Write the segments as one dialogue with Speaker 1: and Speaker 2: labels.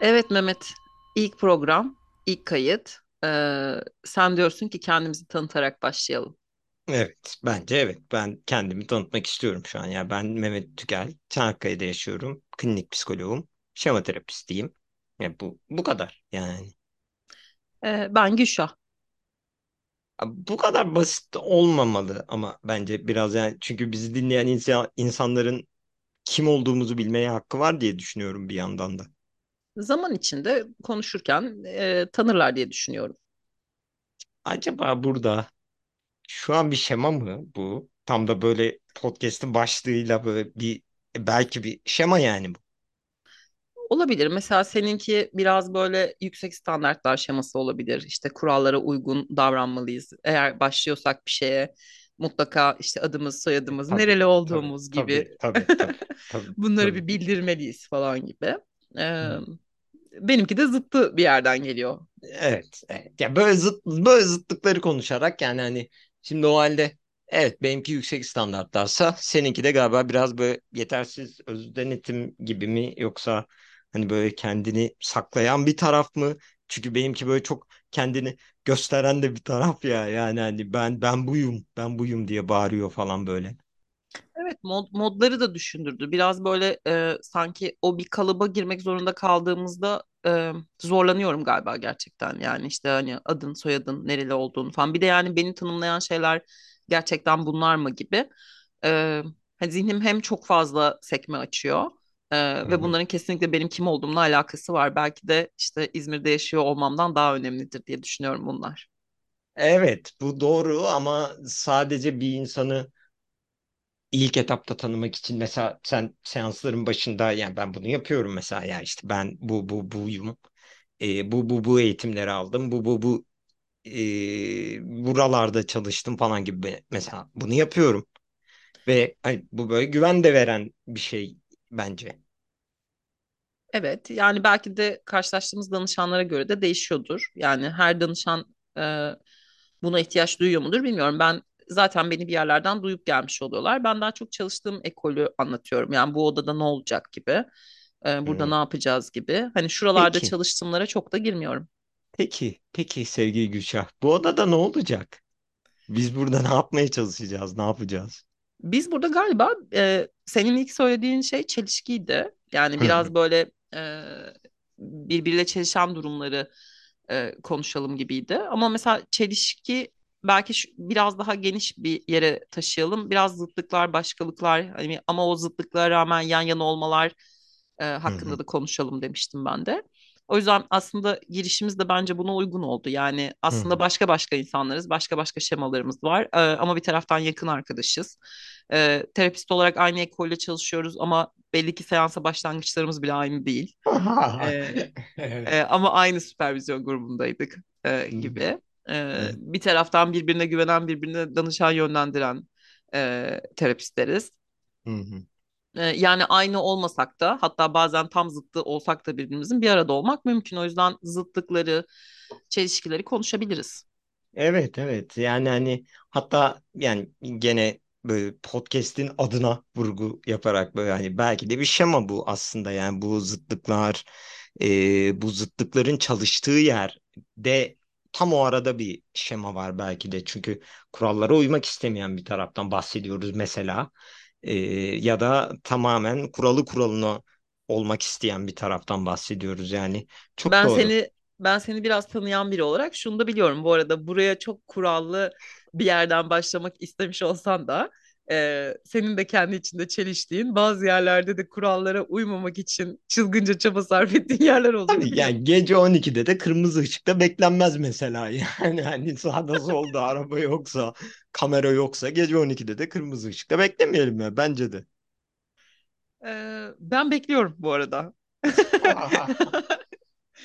Speaker 1: Evet Mehmet, ilk program, ilk kayıt. Ee, sen diyorsun ki kendimizi tanıtarak başlayalım.
Speaker 2: Evet, bence evet. Ben kendimi tanıtmak istiyorum şu an. Ya ben Mehmet Tükel, Çanakkale'de yaşıyorum. Klinik psikoloğum, şema terapistiyim. Ya bu bu kadar yani.
Speaker 1: Ee, ben Gülşah.
Speaker 2: Bu kadar basit olmamalı ama bence biraz yani çünkü bizi dinleyen insan, insanların kim olduğumuzu bilmeye hakkı var diye düşünüyorum bir yandan da.
Speaker 1: Zaman içinde konuşurken e, tanırlar diye düşünüyorum.
Speaker 2: Acaba burada şu an bir şema mı bu? Tam da böyle podcast'in başlığıyla böyle bir belki bir şema yani bu.
Speaker 1: Olabilir. Mesela seninki biraz böyle yüksek standartlar şeması olabilir. İşte kurallara uygun davranmalıyız. Eğer başlıyorsak bir şeye mutlaka işte adımız, soyadımız,
Speaker 2: Tabii,
Speaker 1: nereli
Speaker 2: tabii,
Speaker 1: olduğumuz gibi
Speaker 2: tabii, tabii, tabii, tabii,
Speaker 1: bunları
Speaker 2: tabii.
Speaker 1: bir bildirmeliyiz falan gibi. Ee, benimki de zıttı bir yerden geliyor.
Speaker 2: Evet, evet. Ya böyle zıt, böyle zıtlıkları konuşarak yani hani şimdi o halde evet benimki yüksek standartlarsa seninki de galiba biraz böyle yetersiz öz denetim gibi mi yoksa hani böyle kendini saklayan bir taraf mı? Çünkü benimki böyle çok kendini gösteren de bir taraf ya yani hani ben ben buyum ben buyum diye bağırıyor falan böyle.
Speaker 1: Evet mod, modları da düşündürdü. Biraz böyle e, sanki o bir kalıba girmek zorunda kaldığımızda e, zorlanıyorum galiba gerçekten. Yani işte hani adın, soyadın, nereli olduğunu falan. Bir de yani beni tanımlayan şeyler gerçekten bunlar mı gibi. E, hani zihnim hem çok fazla sekme açıyor e,
Speaker 2: Hı
Speaker 1: ve bunların kesinlikle benim kim olduğumla alakası var. Belki de işte İzmir'de yaşıyor olmamdan daha önemlidir diye düşünüyorum bunlar.
Speaker 2: Evet bu doğru ama sadece bir insanı ilk etapta tanımak için mesela sen seansların başında yani ben bunu yapıyorum mesela ya işte ben bu bu buyum e, bu bu bu eğitimleri aldım bu bu bu e, buralarda çalıştım falan gibi mesela bunu yapıyorum ve hani, bu böyle güven de veren bir şey bence.
Speaker 1: Evet, yani belki de karşılaştığımız danışanlara göre de değişiyordur. Yani her danışan e, buna ihtiyaç duyuyor mudur bilmiyorum. Ben zaten beni bir yerlerden duyup gelmiş oluyorlar. Ben daha çok çalıştığım ekolü anlatıyorum. Yani bu odada ne olacak gibi, e, burada
Speaker 2: Hmm.
Speaker 1: ne yapacağız gibi. Hani şuralarda
Speaker 2: Peki
Speaker 1: çalıştığımlara çok da girmiyorum.
Speaker 2: peki peki sevgili Gülşah bu odada ne olacak? Biz burada ne yapmaya çalışacağız ne yapacağız?
Speaker 1: Biz burada galiba e, senin ilk söylediğin şey çelişkiydi. Yani biraz böyle e, birbiriyle çelişen durumları e, konuşalım gibiydi. Ama mesela çelişki belki şu- biraz daha geniş bir yere taşıyalım. Biraz zıtlıklar, başkalıklar hani ama o zıtlıklara rağmen yan yana olmalar e, hakkında
Speaker 2: hı.
Speaker 1: da konuşalım demiştim ben de. O yüzden aslında girişimiz de bence buna uygun oldu. Yani aslında
Speaker 2: hı.
Speaker 1: başka başka insanlarız, başka başka şemalarımız var. E, ama bir taraftan yakın arkadaşız. E, terapist olarak aynı ekolde çalışıyoruz ama belli ki seansa başlangıçlarımız bile aynı değil. E, e,
Speaker 2: Evet.
Speaker 1: ama aynı süpervizyon grubundaydık e,
Speaker 2: Hı hı.
Speaker 1: E,
Speaker 2: Evet.
Speaker 1: bir taraftan birbirine güvenen, birbirine danışan yönlendiren e, terapistleriz.
Speaker 2: Hı hı.
Speaker 1: E, yani aynı olmasak da hatta bazen tam zıttı olsak da birbirimizin bir arada olmak mümkün. O yüzden zıtlıkları, çelişkileri konuşabiliriz.
Speaker 2: Evet evet yani hani hatta yani gene böyle podcast'in adına vurgu yaparak böyle hani belki de bir şema bu aslında yani bu zıtlıklar e, bu zıtlıkların çalıştığı yerde tam o arada bir şema var belki de çünkü kurallara uymak istemeyen bir taraftan bahsediyoruz mesela E, ya da tamamen kuralı kuralına olmak isteyen bir taraftan bahsediyoruz yani çok
Speaker 1: Ben
Speaker 2: doğru.
Speaker 1: seni ben seni biraz tanıyan biri olarak şunu da biliyorum. Bu arada buraya çok kurallı bir yerden başlamak istemiş olsan da e, senin de kendi içinde çeliştiğin bazı yerlerde de kurallara uymamak için çılgınca çaba sarf ettiğin yerler olduğunu
Speaker 2: Tabii yani gece 12'de de kırmızı ışıkta beklenmez mesela. Yani hani sağda solda araba yoksa, kamera yoksa gece 12'de de kırmızı ışıkta beklemeyelim ya bence de.
Speaker 1: E, ben bekliyorum bu arada.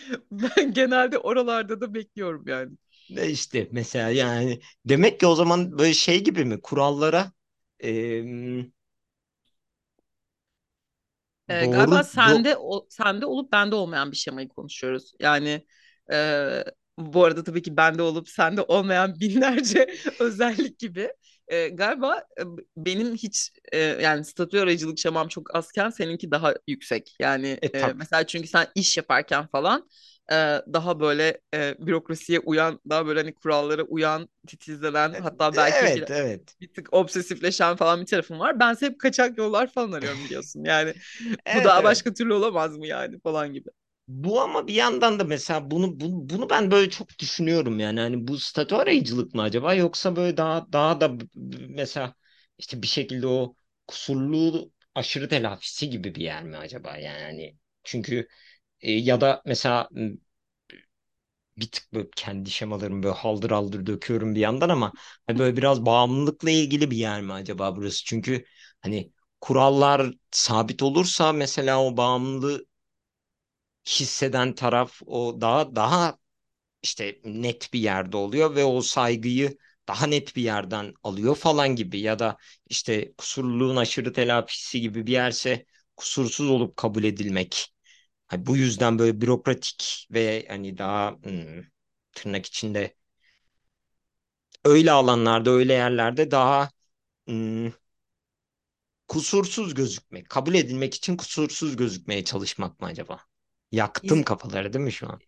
Speaker 1: Ben genelde oralarda da bekliyorum yani.
Speaker 2: İşte mesela yani demek ki o zaman böyle şey gibi mi kurallara em,
Speaker 1: Ee, galiba
Speaker 2: doğru do
Speaker 1: sende o, sende olup bende olmayan bir şemayı konuşuyoruz. Yani e, bu arada tabii ki bende olup sende olmayan binlerce özellik gibi. E, galiba e, benim hiç e, yani statü aracılık şemam çok azken seninki daha yüksek. Yani
Speaker 2: E
Speaker 1: e,
Speaker 2: tabii.
Speaker 1: mesela çünkü sen iş yaparken falan e, daha böyle e, bürokrasiye uyan, daha böyle hani kurallara uyan, titizlenen hatta belki bir,
Speaker 2: Evet, evet.
Speaker 1: bir tık obsesifleşen falan bir tarafım var. Ben hep kaçak yollar falan arıyorum biliyorsun. Yani bu
Speaker 2: Evet,
Speaker 1: daha
Speaker 2: evet.
Speaker 1: başka türlü olamaz mı yani falan gibi.
Speaker 2: Bu ama bir yandan da mesela bunu bunu, bunu ben böyle çok düşünüyorum yani hani bu statü arayıcılık mı acaba yoksa böyle daha daha da mesela işte bir şekilde o kusurlu aşırı telafisi gibi bir yer mi acaba yani çünkü e, ya da mesela bir tık böyle kendi şemalarımı böyle haldır haldır döküyorum bir yandan ama hani böyle biraz bağımlılıkla ilgili bir yer mi acaba burası çünkü hani kurallar sabit olursa mesela o bağımlılığı hisseden taraf o daha daha işte net bir yerde oluyor ve o saygıyı daha net bir yerden alıyor falan gibi ya da işte kusurluluğun aşırı telafisi gibi bir yerse kusursuz olup kabul edilmek. Hani bu yüzden böyle bürokratik ve hani daha hmm, tırnak içinde öyle alanlarda öyle yerlerde daha hmm, kusursuz gözükmek, kabul edilmek için kusursuz gözükmeye çalışmak mı acaba? Yaktım
Speaker 1: İz,
Speaker 2: kafaları değil mi şu an?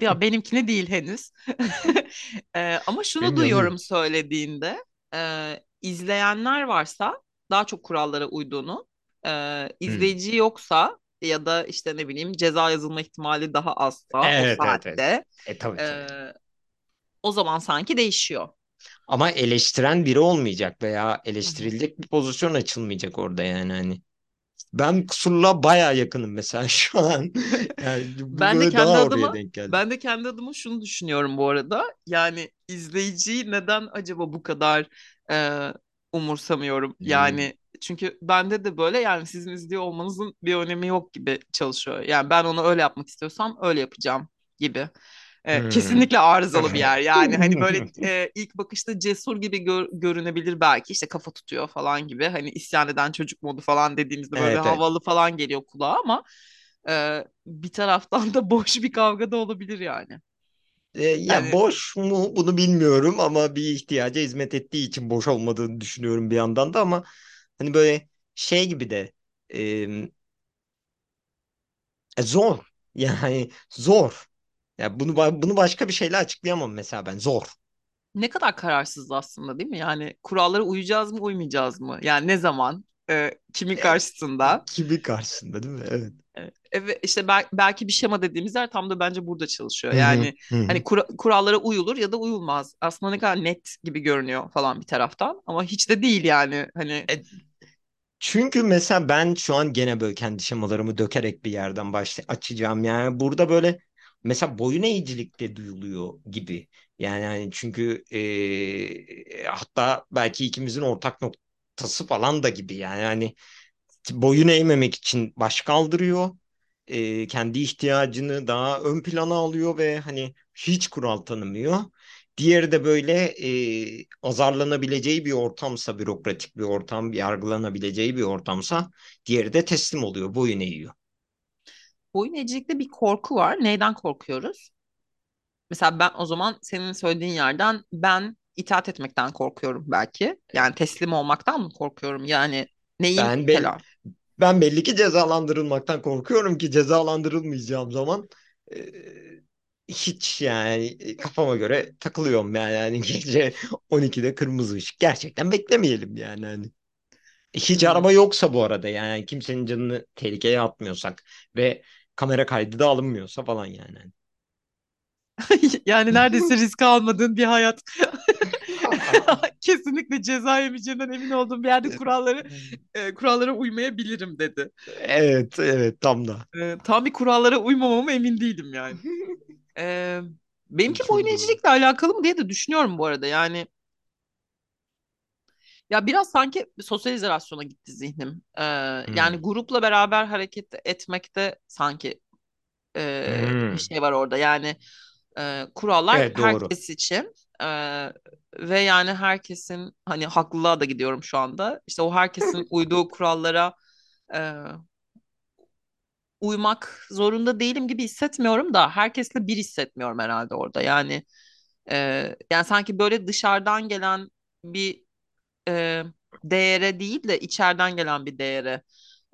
Speaker 1: ya benimkine değil henüz. Ee, ama şunu
Speaker 2: Benim
Speaker 1: duyuyorum söylediğinde e, izleyenler varsa daha çok kurallara uyduğunu, e,
Speaker 2: Hmm.
Speaker 1: izleyici yoksa ya da işte ne bileyim ceza yazılma ihtimali daha azsa o
Speaker 2: Evet evet evet.
Speaker 1: saatte
Speaker 2: E tabii tabii.
Speaker 1: e, o zaman sanki değişiyor.
Speaker 2: Ama eleştiren biri olmayacak veya eleştirilecek bir pozisyon açılmayacak orada yani hani. Ben kusurluğa baya yakınım mesela şu an. Yani
Speaker 1: Ben de kendi adıma ben de kendi adıma şunu düşünüyorum bu arada. Yani izleyiciyi neden acaba bu kadar e, umursamıyorum?
Speaker 2: Hmm.
Speaker 1: Yani çünkü bende de böyle yani sizin izliyor olmanızın bir önemi yok gibi çalışıyor. Yani ben onu öyle yapmak istiyorsam öyle yapacağım gibi. E,
Speaker 2: Hmm.
Speaker 1: kesinlikle arızalı bir yer. Yani hani böyle e, ilk bakışta cesur gibi gör- görünebilir belki işte kafa tutuyor falan gibi. Hani isyan eden çocuk modu falan dediğimizde böyle
Speaker 2: Evet evet.
Speaker 1: havalı falan geliyor kulağa ama ee, bir taraftan da boş bir kavga da olabilir yani.
Speaker 2: E, ya
Speaker 1: Hani
Speaker 2: boş mu bunu bilmiyorum ama bir ihtiyaca hizmet ettiği için boş olmadığını düşünüyorum bir yandan da ama hani böyle şey gibi de e, zor. Yani zor. Ya bunu bunu başka bir şeyle açıklayamam mesela ben zor.
Speaker 1: ne kadar kararsız aslında değil mi? Yani kurallara uyacağız mı, uymayacağız mı? Yani ne zaman, e, kimin
Speaker 2: E,
Speaker 1: karşısında?
Speaker 2: kimi karşısında değil mi? Evet.
Speaker 1: Evet. E, işte bel- belki bir şema dediğimiz yer tam da bence burada çalışıyor. Yani hani kura- kurallara uyulur ya da uyulmaz. Aslında ne kadar net gibi görünüyor falan bir taraftan ama hiç de değil yani. Hani
Speaker 2: E, çünkü mesela ben şu an gene böyle kendi şemalarımı dökerek bir yerden başla açacağım. Yani burada böyle mesela boyun eğicilik de duyuluyor gibi. Yani hani çünkü e, hatta belki ikimizin ortak noktası falan da gibi. Yani hani boyun eğmemek için baş kaldırıyor. e, kendi ihtiyacını daha ön plana alıyor ve hani hiç kural tanımıyor. Diğeri de böyle e, azarlanabileceği bir ortamsa, bürokratik bir ortam, yargılanabileceği bir ortamsa, diğeri de teslim oluyor, boyun eğiyor.
Speaker 1: boyun eğicilikte bir korku var. Neyden korkuyoruz? Mesela ben o zaman senin söylediğin yerden ben itaat etmekten korkuyorum belki. Yani teslim olmaktan mı korkuyorum? Yani neyim
Speaker 2: Ben
Speaker 1: helal?
Speaker 2: ben belli ki cezalandırılmaktan korkuyorum ki cezalandırılmayacağım zaman e, hiç yani kafama göre takılıyorum yani, yani gece 12'de kırmızı ışık gerçekten beklemeyelim yani hani. Hiç
Speaker 1: Hmm.
Speaker 2: araba yoksa bu arada yani kimsenin canını tehlikeye atmıyorsak ve kamera kaydı da alınmıyorsa falan yani.
Speaker 1: Yani neredeyse risk almadığın bir hayat. Kesinlikle ceza yemeyeceğinden emin olduğum bir yerde kuralları e, kurallara uymayabilirim dedi.
Speaker 2: Evet, evet tam da.
Speaker 1: E, tam bir kurallara uymamama emin değilim yani. E, benimki
Speaker 2: doğru.
Speaker 1: eğicilikle alakalı mı diye de düşünüyorum bu arada. Yani Ya biraz sanki sosyal izolasyona gitti zihnim. Ee, yani
Speaker 2: Hmm.
Speaker 1: grupla beraber hareket etmekte sanki e, bir
Speaker 2: Hmm.
Speaker 1: şey var orada. Yani e, kurallar
Speaker 2: Evet doğru.
Speaker 1: herkes için e, ve yani herkesin hani haklılığa da gidiyorum şu anda. İşte o herkesin uyduğu kurallara e, uymak zorunda değilim gibi hissetmiyorum da herkesle bir hissetmiyorum herhalde orada. Yani e, yani sanki böyle dışarıdan gelen bir e, değere değil de içeriden gelen bir değere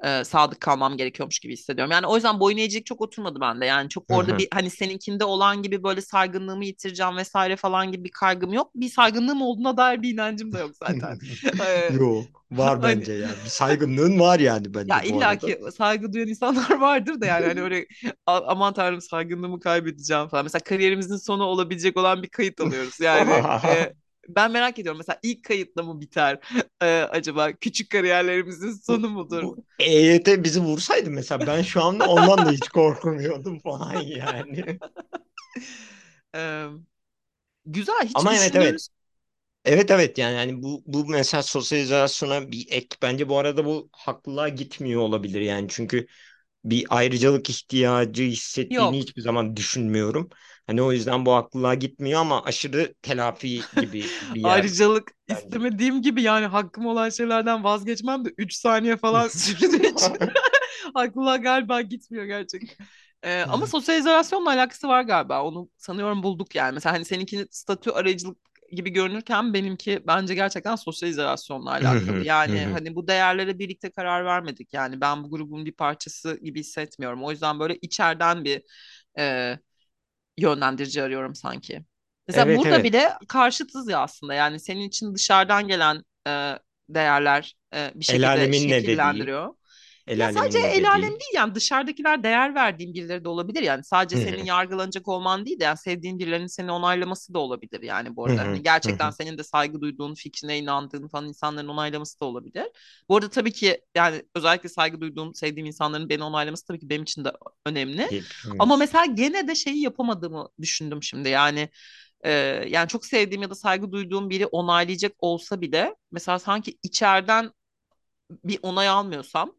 Speaker 1: e, sadık kalmam gerekiyormuş gibi hissediyorum. Yani o yüzden boyun eğicilik çok oturmadı bende. Yani çok orada
Speaker 2: hı.
Speaker 1: bir hani seninkinde olan gibi böyle saygınlığımı yitireceğim vesaire falan gibi bir kaygım yok. Bir saygınlığım olduğuna dair bir inancım da yok zaten. E,
Speaker 2: Yo var
Speaker 1: hani
Speaker 2: bence ya. Bir saygınlığın var yani
Speaker 1: ya
Speaker 2: bence bu
Speaker 1: illa ki saygı duyan insanlar vardır da yani hani öyle "A- aman tanrım saygınlığımı kaybedeceğim falan. Mesela kariyerimizin sonu olabilecek olan bir kayıt alıyoruz. Yani e, ben merak ediyorum mesela ilk kayıtla mı biter E, acaba küçük kariyerlerimizin sonu mudur?
Speaker 2: bu EYT bizi vursaydı mesela ben şu anda ondan da hiç korkmuyordum falan yani.
Speaker 1: E, güzel hiç
Speaker 2: Ama evet evet. Evet evet yani hani bu bu mesela sosyalizasyona bir ek bence bu arada bu haklılığa gitmiyor olabilir yani çünkü bir ayrıcalık ihtiyacı hissettiğini
Speaker 1: yok.
Speaker 2: hiçbir zaman düşünmüyorum. Hani o yüzden bu haklılığa gitmiyor ama aşırı telafi gibi bir yer
Speaker 1: Ayrıcalık
Speaker 2: bence.
Speaker 1: istemediğim gibi yani hakkım olan şeylerden vazgeçmem de 3 saniye falan sürdüğü için aklına galiba gitmiyor gerçekten. Ee, ama sosyal izolasyonla alakası var galiba. Onu sanıyorum bulduk yani. Mesela hani seninkini statü arayıcılık gibi görünürken benimki bence gerçekten sosyal izolasyonla alakalı. Yani hani bu değerlere birlikte karar vermedik. Yani ben bu grubun bir parçası gibi hissetmiyorum. O yüzden böyle içeriden bir e, yönlendirici arıyorum sanki. Mesela
Speaker 2: Evet
Speaker 1: burada
Speaker 2: evet.
Speaker 1: bile karşıtız ya aslında. Yani senin için dışarıdan gelen e, değerler e, bir
Speaker 2: El
Speaker 1: şekilde
Speaker 2: dediği,
Speaker 1: şekillendiriyor.
Speaker 2: El
Speaker 1: Ya sadece el alem
Speaker 2: dediği.
Speaker 1: değil yani dışarıdakiler değer verdiğin birileri de olabilir yani sadece senin yargılanacak olman değil de yani sevdiğin birilerinin seni onaylaması da olabilir yani bu arada.
Speaker 2: hı,
Speaker 1: Hani gerçekten senin de saygı duyduğun, fikrine inandığın falan insanların onaylaması da olabilir. Bu arada tabii ki yani özellikle saygı duyduğum, sevdiğim insanların beni onaylaması tabii ki benim için de önemli. Ama mesela gene de şeyi yapamadığımı düşündüm şimdi yani e, yani çok sevdiğim ya da saygı duyduğum biri onaylayacak olsa bile mesela sanki içeriden bir onay almıyorsam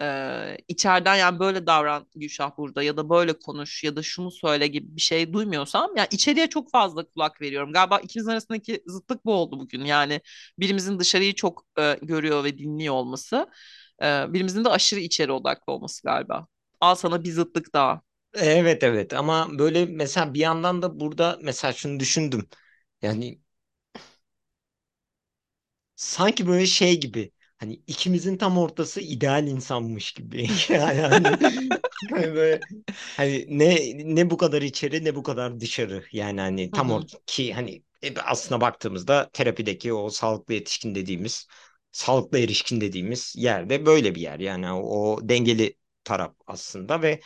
Speaker 1: ee, içeriden yani böyle davran Gülşah burada ya da böyle konuş ya da şunu söyle gibi bir şey duymuyorsam yani içeriye çok fazla kulak veriyorum. Galiba ikimizin arasındaki zıtlık bu oldu bugün. Yani birimizin dışarıyı çok e, görüyor ve dinliyor olması, e, birimizin de aşırı içeri odaklı olması galiba. Al sana bir zıtlık daha.
Speaker 2: Evet evet ama böyle mesela bir yandan da burada mesela şunu düşündüm. Yani sanki böyle şey gibi hani ikimizin tam ortası ideal insanmış gibi. Yani hani, hani böyle hani ne ne bu kadar içeri ne bu kadar dışarı. Yani hani tam orta ki hani e, aslına baktığımızda terapideki o sağlıklı yetişkin dediğimiz sağlıklı erişkin dediğimiz yerde böyle bir yer. Yani o dengeli taraf aslında ve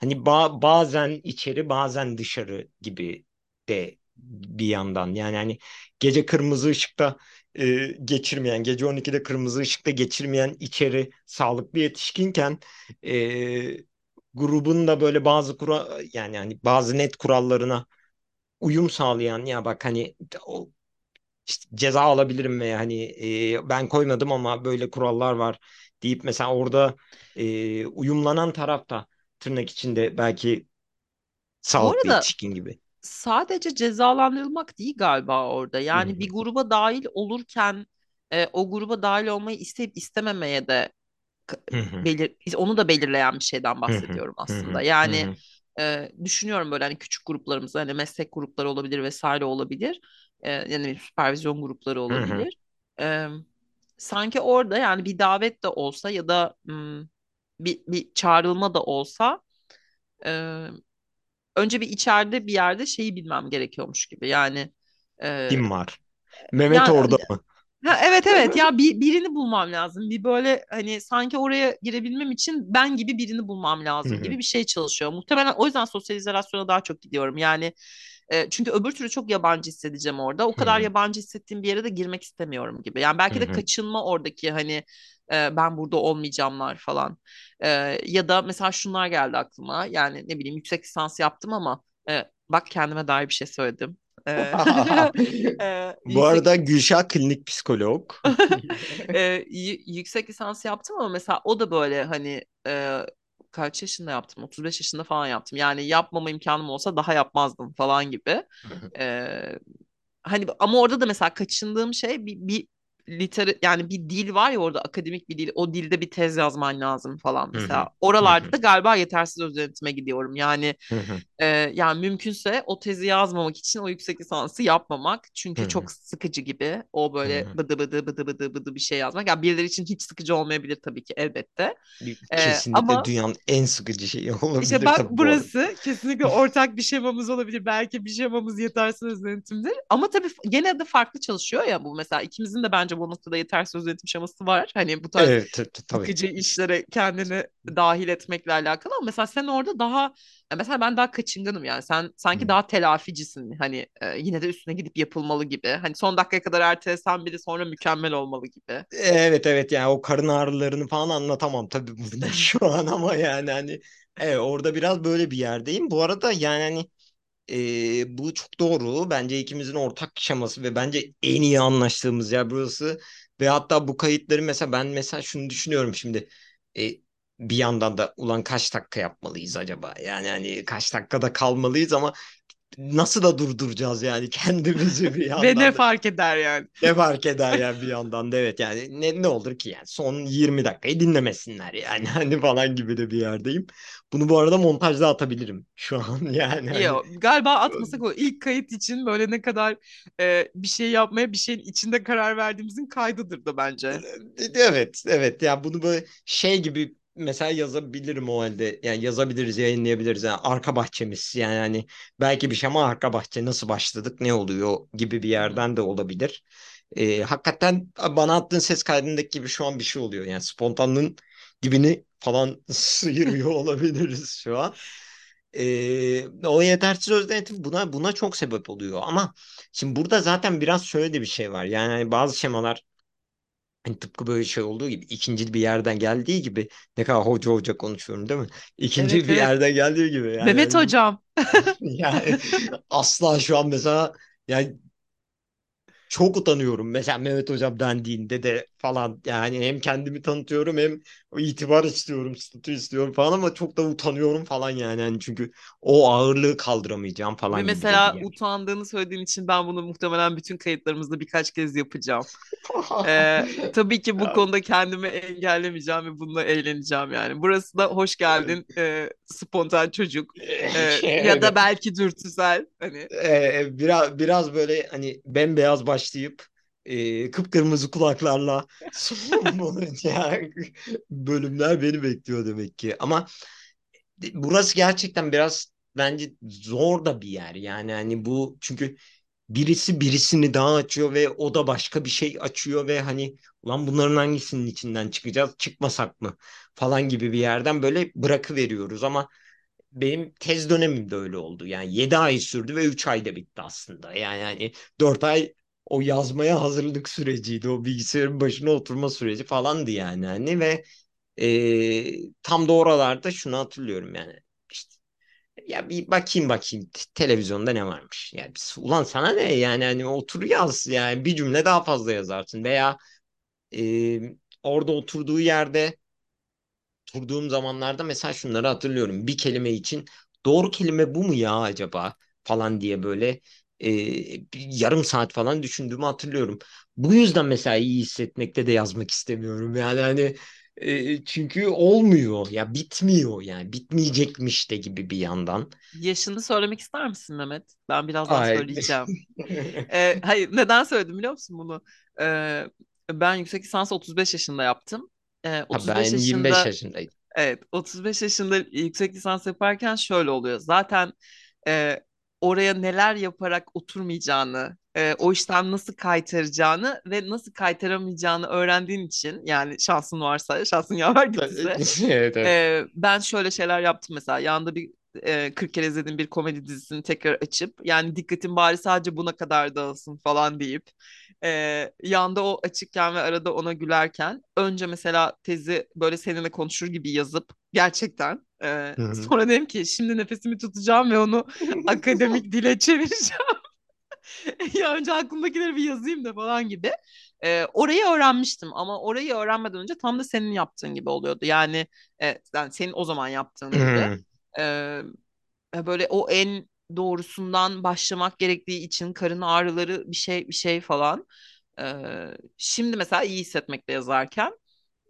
Speaker 2: Hani ba- bazen içeri bazen dışarı gibi de bir yandan. Yani hani gece kırmızı ışıkta e, geçirmeyen, gece 12'de kırmızı ışıkta geçirmeyen içeri sağlıklı yetişkinken e, grubun da böyle bazı kura yani hani bazı net kurallarına uyum sağlayan ya bak hani o işte ceza alabilirim veya hani e, ben koymadım ama böyle kurallar var deyip mesela orada e, uyumlanan taraf da tırnak içinde belki Sağlıklı
Speaker 1: arada
Speaker 2: yetişkin gibi.
Speaker 1: Sadece cezalandırılmak değil galiba orada. Yani
Speaker 2: hı.
Speaker 1: bir gruba dahil olurken e, o gruba dahil olmayı isteyip istememeye de belir onu da belirleyen bir şeyden bahsediyorum aslında. Yani e, düşünüyorum böyle hani küçük gruplarımızda hani meslek grupları olabilir vesaire olabilir. E, yani süpervizyon grupları olabilir. E, sanki orada yani bir davet de olsa ya da m, bir, bir çağrılma da olsa e, önce bir içeride bir yerde şeyi bilmem gerekiyormuş gibi. Yani e,
Speaker 2: Kim var? Mehmet
Speaker 1: yani
Speaker 2: orada mı?
Speaker 1: Ha, evet evet ya bir, birini bulmam lazım. Bir böyle hani sanki oraya girebilmem için ben gibi birini bulmam lazım gibi bir şey çalışıyor. Muhtemelen o yüzden sosyalizasyona daha çok gidiyorum. Yani e, çünkü öbür türlü çok yabancı hissedeceğim orada. O kadar yabancı hissettiğim bir yere de girmek istemiyorum gibi. Yani belki de kaçınma oradaki hani e, ben burada olmayacağımlar falan. E, ya da mesela şunlar geldi aklıma. Yani ne bileyim yüksek lisans yaptım ama e, bak kendime dair bir şey söyledim. E,
Speaker 2: Bu arada Gülşah klinik psikolog.
Speaker 1: e, yüksek lisans yaptım ama mesela o da böyle hani e, kaç yaşında yaptım? 35 yaşında falan yaptım. Yani yapmama imkanım olsa daha yapmazdım falan gibi. E, hani ama orada da mesela kaçındığım şey bir, bir liter yani bir dil var ya orada akademik bir dil. O dilde bir tez yazman lazım falan
Speaker 2: Hı hı.
Speaker 1: mesela.
Speaker 2: Hı
Speaker 1: Oralarda
Speaker 2: hı.
Speaker 1: da galiba yetersiz öz yönetime gidiyorum. Yani Ee, yani mümkünse o tezi yazmamak için o yüksek lisansı yapmamak. Çünkü çok sıkıcı gibi o böyle bıdı bıdı bıdı bıdı bıdı bir şey yazmak. Yani birileri için hiç sıkıcı olmayabilir tabii ki elbette. Ee,
Speaker 2: Kesinlikle
Speaker 1: ama
Speaker 2: dünyanın en sıkıcı şeyi
Speaker 1: işte
Speaker 2: olabilir
Speaker 1: bak
Speaker 2: tabii bu
Speaker 1: burası kesinlikle ortak bir şemamız olabilir. Belki bir şemamız yetersiz yönetimdir. Ama tabii gene de farklı çalışıyor ya bu. Mesela ikimizin de bence bu noktada yetersiz yönetim şeması var. Hani bu tarz
Speaker 2: Evet
Speaker 1: sıkıcı işlere kendini dahil etmekle alakalı ama mesela sen orada daha mesela ben daha kaçınganım yani sen sanki
Speaker 2: Hı.
Speaker 1: daha telaficisin hani e, yine de üstüne gidip yapılmalı gibi hani son dakikaya kadar ertelesen bile sonra mükemmel olmalı gibi.
Speaker 2: Evet evet yani o karın ağrılarını falan anlatamam tabii burada şu an ama yani hani evet, orada biraz böyle bir yerdeyim. Bu arada yani hani e, bu çok doğru. Bence ikimizin ortak şeması ve bence en iyi anlaştığımız yer burası. Ve hatta bu kayıtları mesela ben mesela şunu düşünüyorum şimdi. E, bir yandan da ulan kaç dakika yapmalıyız acaba? Yani hani kaç dakikada kalmalıyız ama nasıl da durduracağız yani kendimizi bir
Speaker 1: Ve ne
Speaker 2: yandan
Speaker 1: fark eder yani?
Speaker 2: Ne fark eder yani bir yandan da evet yani ne, ne olur ki yani son 20 dakikayı dinlemesinler yani hani falan gibi de bir yerdeyim. Bunu bu arada montajda atabilirim şu an yani hani
Speaker 1: Yo, galiba atmasak o ilk kayıt için böyle ne kadar e, bir şey yapmaya bir şeyin içinde karar verdiğimizin kaydıdır da bence.
Speaker 2: evet evet yani bunu böyle şey gibi mesela yazabilirim o halde yani yazabiliriz yayınlayabiliriz yani arka bahçemiz yani hani belki bir şey ama arka bahçe nasıl başladık ne oluyor gibi bir yerden de olabilir. Ee, hakikaten bana attığın ses kaydındaki gibi şu an bir şey oluyor. Yani spontanlığın dibini falan sıyırıyor olabiliriz şu an. Ee, o yetersiz özdenetim buna buna çok sebep oluyor. Ama şimdi burada zaten biraz şöyle de bir şey var. Yani hani bazı şemalar hani tıpkı böyle şey olduğu gibi ikinci bir yerden geldiği gibi ne kadar hoca hoca konuşuyorum değil mi? İkinci
Speaker 1: Evet
Speaker 2: bir
Speaker 1: evet.
Speaker 2: yerden geldiği gibi yani
Speaker 1: Mehmet
Speaker 2: hani
Speaker 1: hocam.
Speaker 2: yani asla şu an mesela yani çok utanıyorum. Mesela Mehmet Hocam dendiğinde de falan yani hem kendimi tanıtıyorum hem itibar istiyorum, statü istiyorum falan ama çok da utanıyorum falan yani. Yani çünkü o ağırlığı kaldıramayacağım
Speaker 1: Ve
Speaker 2: falan bir
Speaker 1: mesela
Speaker 2: yer.
Speaker 1: utandığını söylediğin için ben bunu muhtemelen bütün kayıtlarımızda birkaç kez yapacağım. Ee, tabii ki bu konuda kendimi engellemeyeceğim ve bununla eğleneceğim yani. Burası da hoş geldin e, spontan çocuk Ee, ya da belki dürtüsel hani.
Speaker 2: Ee, biraz biraz böyle hani bembeyaz başlayıp e, kıpkırmızı kulaklarla son bulacak bölümler beni bekliyor demek ki. Ama burası gerçekten biraz bence zor da bir yer. Yani hani bu çünkü birisi birisini daha açıyor ve o da başka bir şey açıyor ve hani ulan bunların hangisinin içinden çıkacağız çıkmasak mı falan gibi bir yerden böyle bırakıveriyoruz ama benim tez dönemim de öyle oldu. Yani 7 ay sürdü ve 3 ayda bitti aslında. Yani hani 4 ay o yazmaya hazırlık süreciydi. O bilgisayarın başına oturma süreci falandı yani. Hani ve e, tam da oralarda şunu hatırlıyorum yani. İşte ya bir bakayım bakayım televizyonda ne varmış. Yani ulan sana ne yani hani otur yaz yani bir cümle daha fazla yazarsın veya e, orada oturduğu yerde oturduğum zamanlarda mesela şunları hatırlıyorum. Bir kelime için doğru kelime bu mu ya acaba falan diye böyle e, yarım saat falan düşündüğümü hatırlıyorum. Bu yüzden mesela iyi hissetmekte de yazmak istemiyorum. Yani hani e, çünkü olmuyor ya bitmiyor yani bitmeyecekmiş de gibi bir yandan.
Speaker 1: Yaşını söylemek ister misin Mehmet? Ben birazdan
Speaker 2: Ay.
Speaker 1: söyleyeceğim. Ee, hayır neden söyledim biliyor musun bunu? Ee, ben yüksek lisans 35 yaşında yaptım. Ee,
Speaker 2: Ha,
Speaker 1: 35
Speaker 2: ben 25
Speaker 1: yaşında
Speaker 2: yaşındaydım.
Speaker 1: Evet, 35 yaşında yüksek lisans yaparken şöyle oluyor. Zaten e, oraya neler yaparak oturmayacağını, e, o işten nasıl kaytaracağını ve nasıl kaytaramayacağını öğrendiğin için yani şansın varsa, şansın yaver gittiyse
Speaker 2: Evet evet.
Speaker 1: e, ben şöyle şeyler yaptım mesela. Yanında bir e, 40 kere izlediğim bir komedi dizisini tekrar açıp yani dikkatim bari sadece buna kadar dağılsın falan deyip e, yanda o açıkken ve arada ona gülerken önce mesela tezi böyle seninle konuşur gibi yazıp gerçekten e,
Speaker 2: Hı hı.
Speaker 1: sonra dedim ki şimdi nefesimi tutacağım ve onu akademik dile çevireceğim. Ya önce aklımdakileri bir yazayım da falan gibi. E, orayı öğrenmiştim ama orayı öğrenmeden önce tam da senin yaptığın gibi oluyordu. Yani, e, yani senin o zaman yaptığın gibi. E, böyle o en doğrusundan başlamak gerektiği için karın ağrıları bir şey bir şey falan. Ee, şimdi mesela iyi hissetmekte yazarken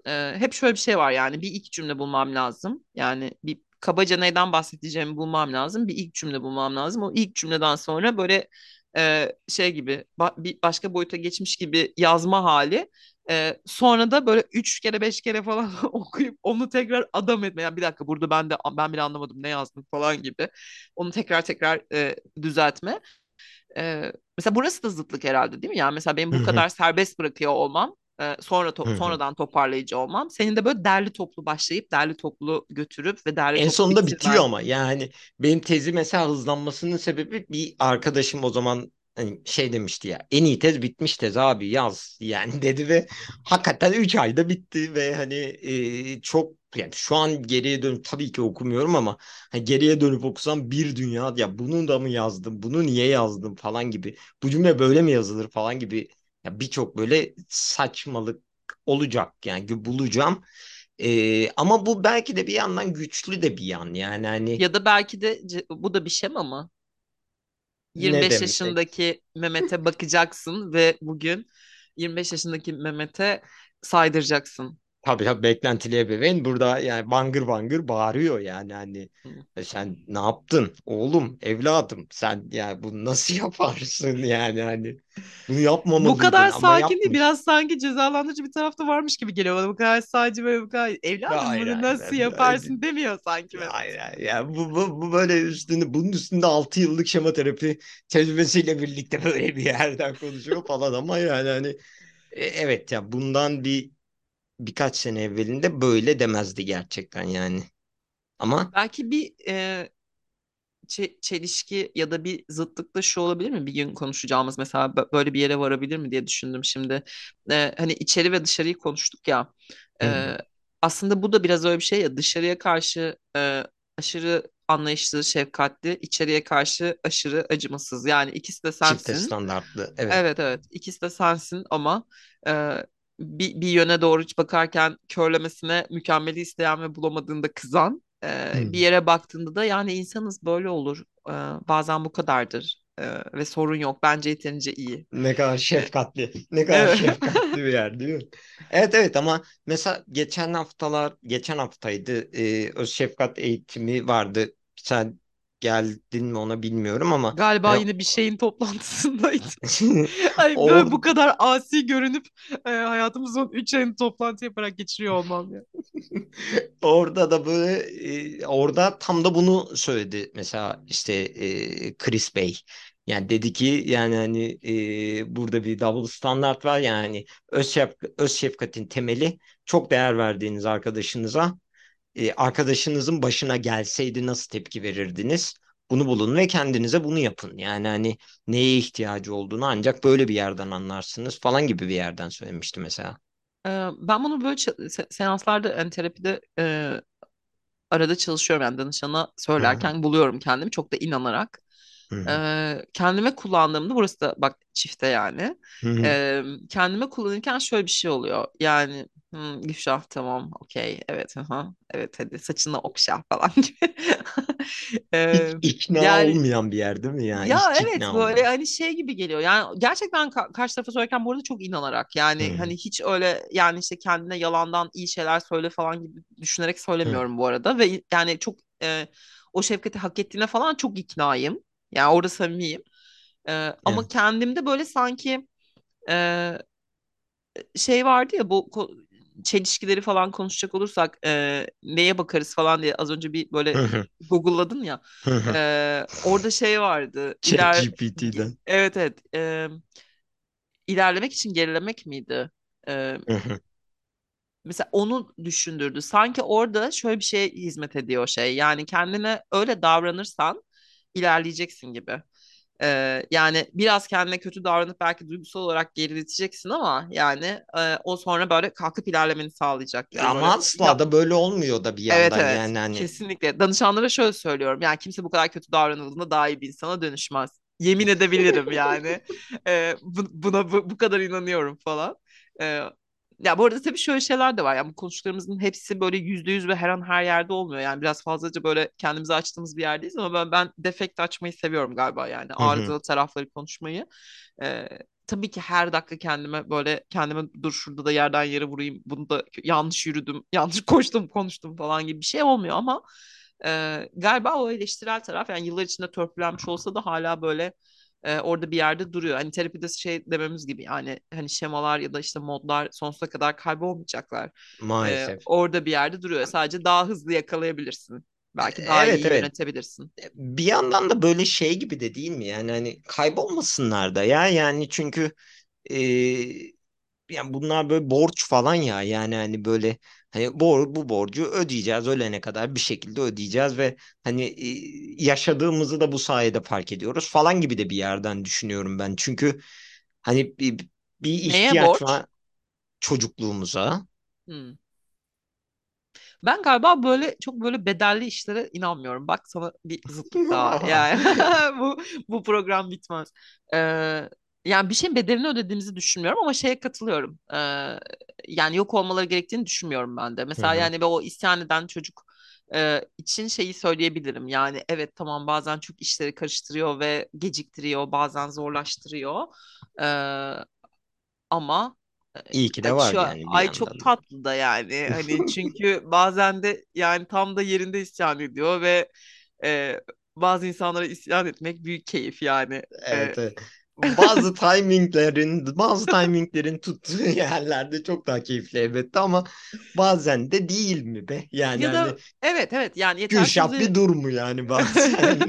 Speaker 1: e, hep şöyle bir şey var yani bir ilk cümle bulmam lazım. Yani bir kabaca neyden bahsedeceğimi bulmam lazım. Bir ilk cümle bulmam lazım. O ilk cümleden sonra böyle e, şey gibi ba- bir başka boyuta geçmiş gibi yazma hali. E, sonra da böyle üç kere beş kere falan okuyup onu tekrar adam etme. Yani bir dakika burada ben de ben bile anlamadım ne yazdım falan gibi. Onu tekrar tekrar e, düzeltme. E, mesela burası da zıtlık herhalde değil mi? Yani mesela benim bu kadar serbest bırakıyor olmam e, sonra to- sonradan toparlayıcı olmam. Senin de böyle derli toplu başlayıp derli toplu götürüp ve derli
Speaker 2: En
Speaker 1: toplu
Speaker 2: sonunda bitiyor
Speaker 1: bitirmen.
Speaker 2: ama yani benim tezi mesela hızlanmasının sebebi bir arkadaşım o zaman hani şey demişti ya en iyi tez bitmiş tez abi yaz yani dedi ve hakikaten 3 ayda bitti ve hani e, çok yani şu an geriye dönüp tabii ki okumuyorum ama hani geriye dönüp okusam bir dünya ya bunu da mı yazdım bunu niye yazdım falan gibi bu cümle böyle mi yazılır falan gibi ya birçok böyle saçmalık olacak yani bulacağım. Ee, ama bu belki de bir yandan güçlü de bir yan. Yani hani
Speaker 1: Ya da belki de bu da bir şema mı?
Speaker 2: ne
Speaker 1: 25
Speaker 2: demek?
Speaker 1: yaşındaki Mehmet'e bakacaksın ve bugün 25 yaşındaki Mehmet'e saydıracaksın.
Speaker 2: Tabii tabii beklentili ebeveyn burada yani bangır bangır bağırıyor yani hani. "E sen ne yaptın oğlum evladım sen yani bunu nasıl yaparsın yani hani bunu
Speaker 1: Bu
Speaker 2: yapmamalıydın
Speaker 1: kadar
Speaker 2: ama
Speaker 1: sakin değil. Biraz sanki cezalandırıcı bir tarafta varmış gibi geliyor bana. Bu kadar sadece böyle bu kadar evladım
Speaker 2: Hayır
Speaker 1: bunu
Speaker 2: hayır
Speaker 1: nasıl
Speaker 2: hayır. hayır.
Speaker 1: yaparsın demiyor sanki
Speaker 2: Hayır, hayır. Ya bu, bu, bu böyle üstünde bunun üstünde 6 yıllık şema terapi tecrübesiyle birlikte böyle bir yerden konuşuyor falan ama yani hani e, evet ya bundan bir birkaç sene evvelinde böyle demezdi gerçekten yani. Ama
Speaker 1: Belki bir e, çe- çelişki ya da bir zıtlık da şu olabilir mi? Bir gün konuşacağımız mesela bö- böyle bir yere varabilir mi diye düşündüm şimdi. Ee, hani içeri ve dışarıyı konuştuk ya.
Speaker 2: hı,
Speaker 1: Ee, aslında bu da biraz öyle bir şey ya dışarıya karşı e, aşırı anlayışlı, şefkatli, içeriye karşı aşırı acımasız. Yani ikisi de
Speaker 2: çifte
Speaker 1: sensin.
Speaker 2: standartlı evet.
Speaker 1: Evet evet ikisi de sensin ama e, bir, bir yöne doğru hiç bakarken körlemesine mükemmeli isteyen ve bulamadığında kızan e,
Speaker 2: Hı.
Speaker 1: bir yere baktığında da yani insanız böyle olur E, bazen bu kadardır E, ve sorun yok bence yeterince iyi.
Speaker 2: Ne kadar şefkatli. Ne kadar
Speaker 1: evet.
Speaker 2: şefkatli bir yer değil mi? Evet evet ama mesela geçen haftalar geçen haftaydı e, öz şefkat eğitimi vardı. Sen geldin mi ona bilmiyorum ama
Speaker 1: Galiba
Speaker 2: hani
Speaker 1: yine bir şeyin toplantısındaydı. Ay böyle bu kadar asi görünüp e, hayatımızın 3 ayını toplantı yaparak geçiriyor olmam ya.
Speaker 2: orada da böyle e, orada tam da bunu söyledi mesela işte e, Chris Bey. Yani dedi ki yani hani e, burada bir double standart var yani öz, şef, öz şefkatin temeli çok değer verdiğiniz arkadaşınıza e, arkadaşınızın başına gelseydi nasıl tepki verirdiniz? Bunu bulun ve kendinize bunu yapın. Yani hani neye ihtiyacı olduğunu ancak böyle bir yerden anlarsınız falan gibi bir yerden söylemişti mesela.
Speaker 1: E, ben bunu böyle seanslarda yani terapide e, arada çalışıyorum yani danışana söylerken buluyorum kendimi çok da inanarak. Ee, kendime kullandığımda burası da bak çifte yani. Ee, kendime kullanırken şöyle bir şey oluyor. Yani hmm, Gülşah tamam okey evet aha, evet hadi saçını okşa falan gibi.
Speaker 2: Hiç
Speaker 1: Ee,
Speaker 2: ikna
Speaker 1: yani
Speaker 2: olmayan bir yer değil mi ya?
Speaker 1: ya
Speaker 2: Hiç
Speaker 1: evet böyle
Speaker 2: olmayan.
Speaker 1: hani şey gibi geliyor. Yani gerçekten ka- karşı tarafa söylerken bu arada çok inanarak yani
Speaker 2: hı,
Speaker 1: hani hiç öyle yani işte kendine yalandan iyi şeyler söyle falan gibi düşünerek söylemiyorum bu arada ve yani çok e, o şefkati hak ettiğine falan çok iknayım. Yani orada samimiyim. E, ama
Speaker 2: Evet.
Speaker 1: kendimde böyle sanki e, şey vardı ya bu çelişkileri falan konuşacak olursak e, neye bakarız falan diye az önce bir böyle Google'ladın ya. E, orada şey vardı. İler
Speaker 2: ChatGPT'den.
Speaker 1: evet evet. E, ilerlemek için gerilemek miydi? E, mesela onu düşündürdü. Sanki orada şöyle bir şeye hizmet ediyor şey. Yani kendine öyle davranırsan ilerleyeceksin gibi. Ee, yani biraz kendine kötü davranıp belki duygusal olarak gerileteceksin ama yani e, o sonra böyle kalkıp ilerlemeni sağlayacak gibi
Speaker 2: Ama
Speaker 1: böyle.
Speaker 2: asla
Speaker 1: Ya,
Speaker 2: da böyle olmuyor da bir
Speaker 1: evet
Speaker 2: yandan
Speaker 1: evet
Speaker 2: yani hani.
Speaker 1: kesinlikle. Danışanlara şöyle söylüyorum. Yani kimse bu kadar kötü davranıldığında daha iyi bir insana dönüşmez. Yemin edebilirim yani. Ee, bu- buna bu, bu kadar inanıyorum falan. Ee, ya bu arada tabii şöyle şeyler de var. Yani bu konuştuklarımızın hepsi böyle yüzde yüz ve her an her yerde olmuyor. Yani biraz fazlaca böyle kendimizi açtığımız bir yerdeyiz ama ben ben defekt açmayı seviyorum galiba yani
Speaker 2: Hı hı.
Speaker 1: arızalı tarafları konuşmayı. Ee, tabii ki her dakika kendime böyle kendime dur şurada da yerden yere vurayım. Bunu da yanlış yürüdüm, yanlış koştum, konuştum falan gibi bir şey olmuyor ama Ee, galiba o eleştirel taraf yani yıllar içinde törpülenmiş olsa da hala böyle e, orada bir yerde duruyor. Hani terapide şey dememiz gibi yani hani şemalar ya da işte modlar sonsuza kadar kaybolmayacaklar. Ee,
Speaker 2: Maalesef.
Speaker 1: orada bir yerde duruyor. Sadece daha hızlı yakalayabilirsin. Belki daha
Speaker 2: Evet
Speaker 1: iyi
Speaker 2: evet.
Speaker 1: yönetebilirsin.
Speaker 2: Bir yandan da böyle şey gibi de değil mi? Yani hani kaybolmasınlar da ya yani çünkü e, yani bunlar böyle borç falan ya yani hani böyle hani bor bu borcu ödeyeceğiz ölene kadar bir şekilde ödeyeceğiz ve hani yaşadığımızı da bu sayede fark ediyoruz falan gibi de bir yerden düşünüyorum ben. Çünkü hani bir, bir ihtiyaç var çocukluğumuza.
Speaker 1: Hmm. Ben galiba böyle çok böyle bedelli işlere inanmıyorum. Bak sana bir zıtlık daha. Yani bu bu program bitmez. Ee, yani bir şeyin bedelini ödediğimizi düşünmüyorum ama şeye katılıyorum. Ee, yani yok olmaları gerektiğini düşünmüyorum ben de. Mesela
Speaker 2: hı.
Speaker 1: yani o isyan eden çocuk e, için şeyi söyleyebilirim. Yani evet tamam bazen çok işleri karıştırıyor ve geciktiriyor, bazen zorlaştırıyor. Ee, ama
Speaker 2: İyi ki de var
Speaker 1: şu
Speaker 2: yani
Speaker 1: ay çok
Speaker 2: yandan da.
Speaker 1: tatlı da yani hani çünkü bazen de yani tam da yerinde isyan ediyor ve e, bazı insanlara isyan etmek büyük keyif yani. E,
Speaker 2: Evet, evet. Bazı timinglerin, bazı timinglerin tuttuğu yerlerde çok daha keyifli elbette ama bazen de değil mi be? Yani
Speaker 1: ya
Speaker 2: hani
Speaker 1: da evet evet yani yetersiz
Speaker 2: Gülşah bir dur mu yani bazen?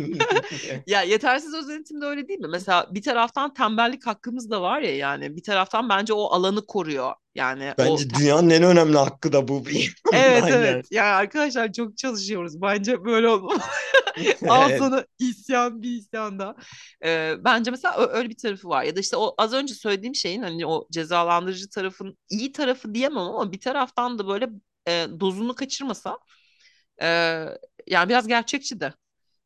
Speaker 1: ya yetersiz özenetim de öyle değil mi? Mesela bir taraftan tembellik hakkımız da var ya yani bir taraftan bence o alanı koruyor. Yani o
Speaker 2: Bence dünyanın en önemli hakkı da bu
Speaker 1: Evet
Speaker 2: yandan
Speaker 1: evet.
Speaker 2: yani.
Speaker 1: Arkadaşlar çok çalışıyoruz. Bence böyle olmalı. Al sana isyan bir isyan da. Ee, bence mesela öyle bir tarafı var. Ya da işte o az önce söylediğim şeyin hani o cezalandırıcı tarafın iyi tarafı diyemem ama bir taraftan da böyle e, dozunu kaçırmasa e, yani biraz gerçekçi de.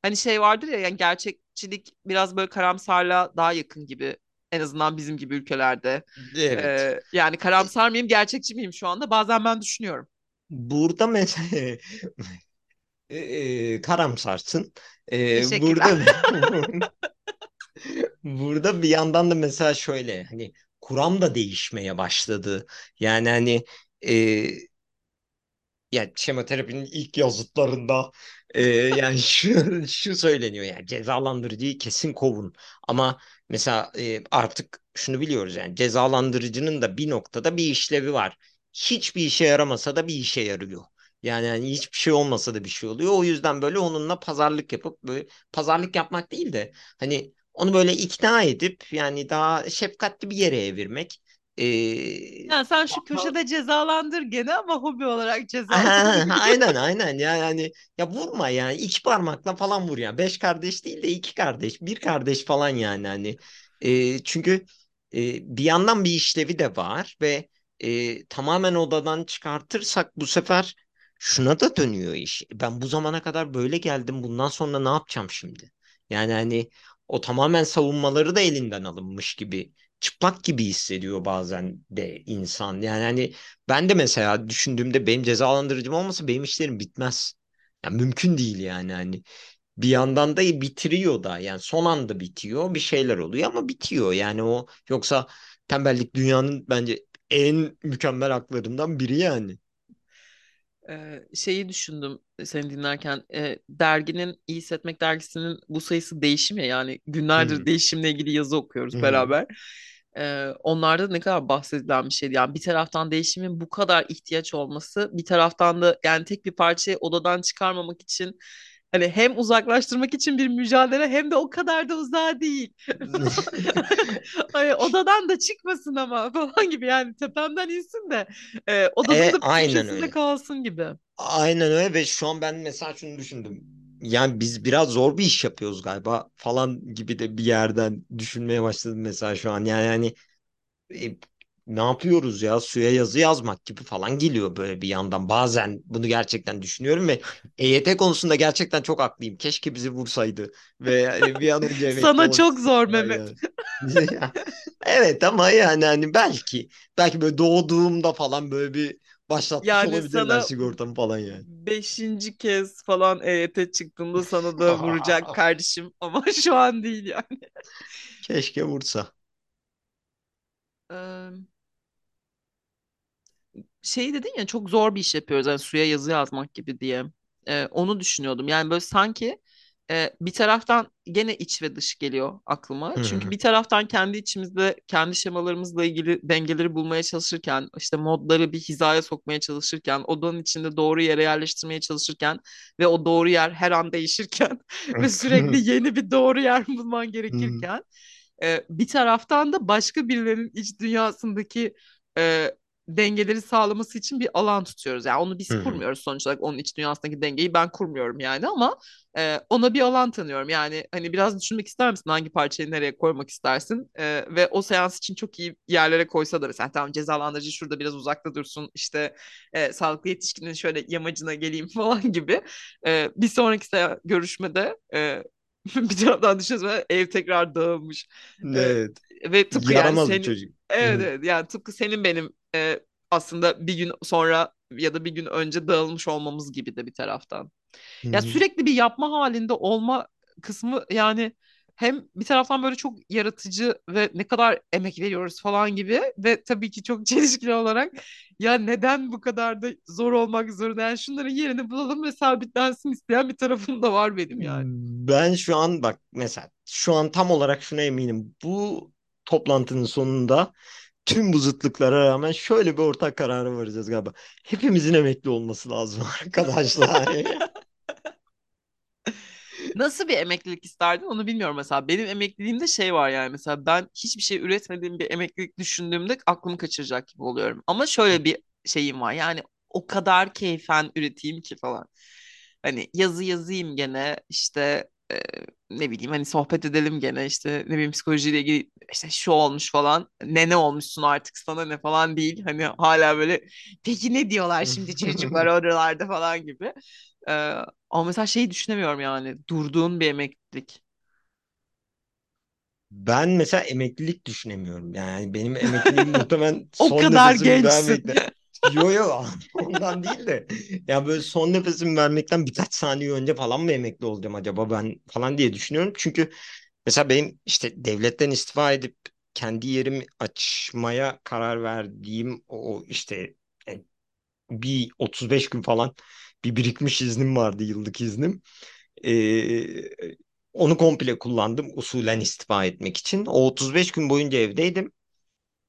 Speaker 1: Hani şey vardır ya yani gerçekçilik biraz böyle karamsarlığa daha yakın gibi. En azından bizim gibi ülkelerde.
Speaker 2: Evet.
Speaker 1: Ee, yani karamsar mıyım, gerçekçi miyim şu anda? Bazen ben düşünüyorum.
Speaker 2: Burada mesela e, e, karamsarsın. E, burada Burada bir yandan da mesela şöyle hani kuram da değişmeye başladı. Yani hani e, yani şematerapinin ilk yazıtlarında e, yani şu, şu söyleniyor yani cezalandırıcıyı kesin kovun. Ama mesela e, artık şunu biliyoruz yani cezalandırıcının da bir noktada bir işlevi var. Hiçbir işe yaramasa da bir işe yarıyor. Yani hani hiçbir şey olmasa da bir şey oluyor. O yüzden böyle onunla pazarlık yapıp böyle pazarlık yapmak değil de hani onu böyle ikna edip yani daha şefkatli bir yere evirmek. E,
Speaker 1: Yani sen şu köşede cezalandır gene ama hobi olarak cezalandır.
Speaker 2: Aynen aynen. Ya yani ya vurma yani. İki parmakla falan vur ya beş kardeş değil de iki kardeş bir kardeş falan yani hani. E, çünkü e, bir yandan bir işlevi de var ve e, tamamen odadan çıkartırsak bu sefer şuna da dönüyor iş. Ben bu zamana kadar böyle geldim. Bundan sonra ne yapacağım şimdi? Yani hani o tamamen savunmaları da elinden alınmış gibi çıplak gibi hissediyor bazen de insan yani hani ben de mesela düşündüğümde benim cezalandırıcım olmasa benim işlerim bitmez. Yani mümkün değil yani hani. Bir yandan da bitiriyor da yani son anda bitiyor bir şeyler oluyor ama bitiyor yani o yoksa tembellik dünyanın bence en mükemmel haklarından biri yani.
Speaker 1: Ee, şeyi düşündüm seni dinlerken e, derginin İyi Hissetmek dergisinin bu sayısı değişim ya yani günlerdir
Speaker 2: Hı
Speaker 1: değişimle ilgili yazı okuyoruz
Speaker 2: hı.
Speaker 1: beraber. Ee, onlarda ne kadar bahsedilen bir şeydi yani bir taraftan değişimin bu kadar ihtiyaç olması bir taraftan da yani tek bir parçayı odadan çıkarmamak için hani hem uzaklaştırmak için bir mücadele hem de o kadar da uzağa değil. Ay, odadan da çıkmasın ama falan gibi yani tepemden insin de e, odasının
Speaker 2: E
Speaker 1: köşesinde kalsın gibi.
Speaker 2: Aynen öyle ve şu an ben mesela şunu düşündüm. Yani biz biraz zor bir iş yapıyoruz galiba falan gibi de bir yerden düşünmeye başladım mesela şu an. Yani yani e, ne yapıyoruz ya suya yazı yazmak gibi falan geliyor böyle bir yandan. Bazen bunu gerçekten düşünüyorum ve EYT konusunda gerçekten çok haklıyım. Keşke bizi vursaydı ve e, bir an önce
Speaker 1: Sana çok zor Mehmet.
Speaker 2: Evet ama yani hani belki belki böyle doğduğumda falan böyle bir başlatmış
Speaker 1: Yani
Speaker 2: olabilirler
Speaker 1: sana
Speaker 2: sigortamı falan yani.
Speaker 1: beşinci kez falan EYT çıktığında sana da vuracak kardeşim ama şu an değil yani.
Speaker 2: Keşke vursa.
Speaker 1: Şey dedin ya çok zor bir iş yapıyoruz yani suya yazı yazmak gibi diye. E, onu düşünüyordum. Yani böyle sanki e, bir taraftan gene iç ve dış geliyor aklıma.
Speaker 2: Hı
Speaker 1: Çünkü bir taraftan kendi içimizde kendi şemalarımızla ilgili dengeleri bulmaya çalışırken, işte modları bir hizaya sokmaya çalışırken, odanın içinde doğru yere yerleştirmeye çalışırken ve o doğru yer her an değişirken ve sürekli yeni bir doğru yer bulman gerekirken e, bir taraftan da başka birilerinin iç dünyasındaki e, dengeleri sağlaması için bir alan tutuyoruz. Yani onu biz
Speaker 2: hı.
Speaker 1: kurmuyoruz sonuç olarak onun iç dünyasındaki dengeyi ben kurmuyorum yani ama e, ona bir alan tanıyorum. Yani hani biraz düşünmek ister misin hangi parçayı nereye koymak istersin E, ve o seans için çok iyi yerlere koysa da mesela tamam cezalandırıcı şurada biraz uzakta dursun işte e, sağlıklı yetişkinin şöyle yamacına geleyim falan gibi. E, bir sonraki görüşmede e, bir taraftan düşünsene ev tekrar dağılmış. Ee,
Speaker 2: Evet.
Speaker 1: ve tıpkı yani
Speaker 2: Yaramaz bir
Speaker 1: senin
Speaker 2: çocuk.
Speaker 1: evet,
Speaker 2: Evet.
Speaker 1: evet yani tıpkı senin benim e, aslında bir gün sonra ya da bir gün önce dağılmış olmamız gibi de bir taraftan.
Speaker 2: Hı
Speaker 1: Ya sürekli bir yapma halinde olma kısmı yani hem bir taraftan böyle çok yaratıcı ve ne kadar emek veriyoruz falan gibi ve tabii ki çok çelişkili olarak ya neden bu kadar da zor olmak zorunda? Yani şunların yerini bulalım ve sabitlensin isteyen bir tarafım da var benim yani.
Speaker 2: Ben şu an bak mesela şu an tam olarak şuna eminim. Bu toplantının sonunda tüm bu zıtlıklara rağmen şöyle bir ortak karara varacağız galiba. Hepimizin emekli olması lazım arkadaşlar.
Speaker 1: Nasıl bir emeklilik isterdin onu bilmiyorum mesela. Benim emekliliğimde şey var yani mesela ben hiçbir şey üretmediğim bir emeklilik düşündüğümde aklımı kaçıracak gibi oluyorum. Ama şöyle bir şeyim var yani o kadar keyfen üreteyim ki falan. Hani yazı yazayım gene işte e, ne bileyim hani sohbet edelim gene işte ne bileyim psikolojiyle ilgili işte şu olmuş falan ne ne olmuşsun artık sana ne falan değil. Hani hala böyle peki ne diyorlar şimdi çocuklar oralarda falan gibi. Ee, ama mesela şeyi düşünemiyorum yani durduğun bir emeklilik.
Speaker 2: Ben mesela emeklilik düşünemiyorum. Yani benim emekliliğim muhtemelen
Speaker 1: O
Speaker 2: son
Speaker 1: kadar gençsin.
Speaker 2: Yo yo ondan değil de. Ya böyle son nefesimi vermekten birkaç saniye önce falan mı emekli olacağım acaba ben falan diye düşünüyorum. Çünkü mesela benim işte devletten istifa edip kendi yerimi açmaya karar verdiğim o işte e, bir 35 gün falan bir birikmiş iznim vardı yıllık iznim. Ee, onu komple kullandım usulen istifa etmek için. O 35 gün boyunca evdeydim.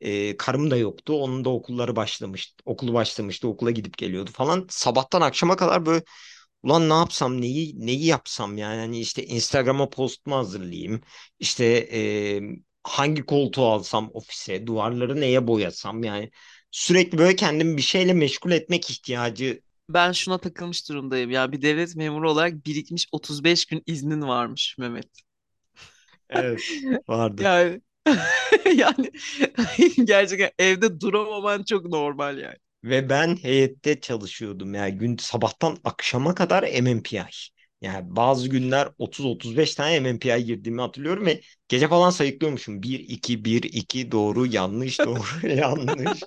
Speaker 2: Ee, karım da yoktu. Onun da okulları başlamıştı. Okulu başlamıştı. Okula gidip geliyordu falan. Sabahtan akşama kadar böyle ulan ne yapsam neyi neyi yapsam yani hani işte Instagram'a post mu hazırlayayım? İşte e, hangi koltuğu alsam ofise, duvarları neye boyasam yani sürekli böyle kendimi bir şeyle meşgul etmek ihtiyacı
Speaker 1: Ben şuna takılmış durumdayım ya bir devlet memuru olarak birikmiş 35 gün iznin varmış Mehmet.
Speaker 2: Evet. vardı.
Speaker 1: Yani yani gerçekten evde duramaman çok normal yani.
Speaker 2: Ve ben heyette çalışıyordum. Yani gün sabahtan akşama kadar MMPI. Yani bazı günler 30-35 tane MMPI girdiğimi hatırlıyorum ve gece falan sayıklıyormuşum. bir iki bir iki doğru, yanlış, doğru, yanlış.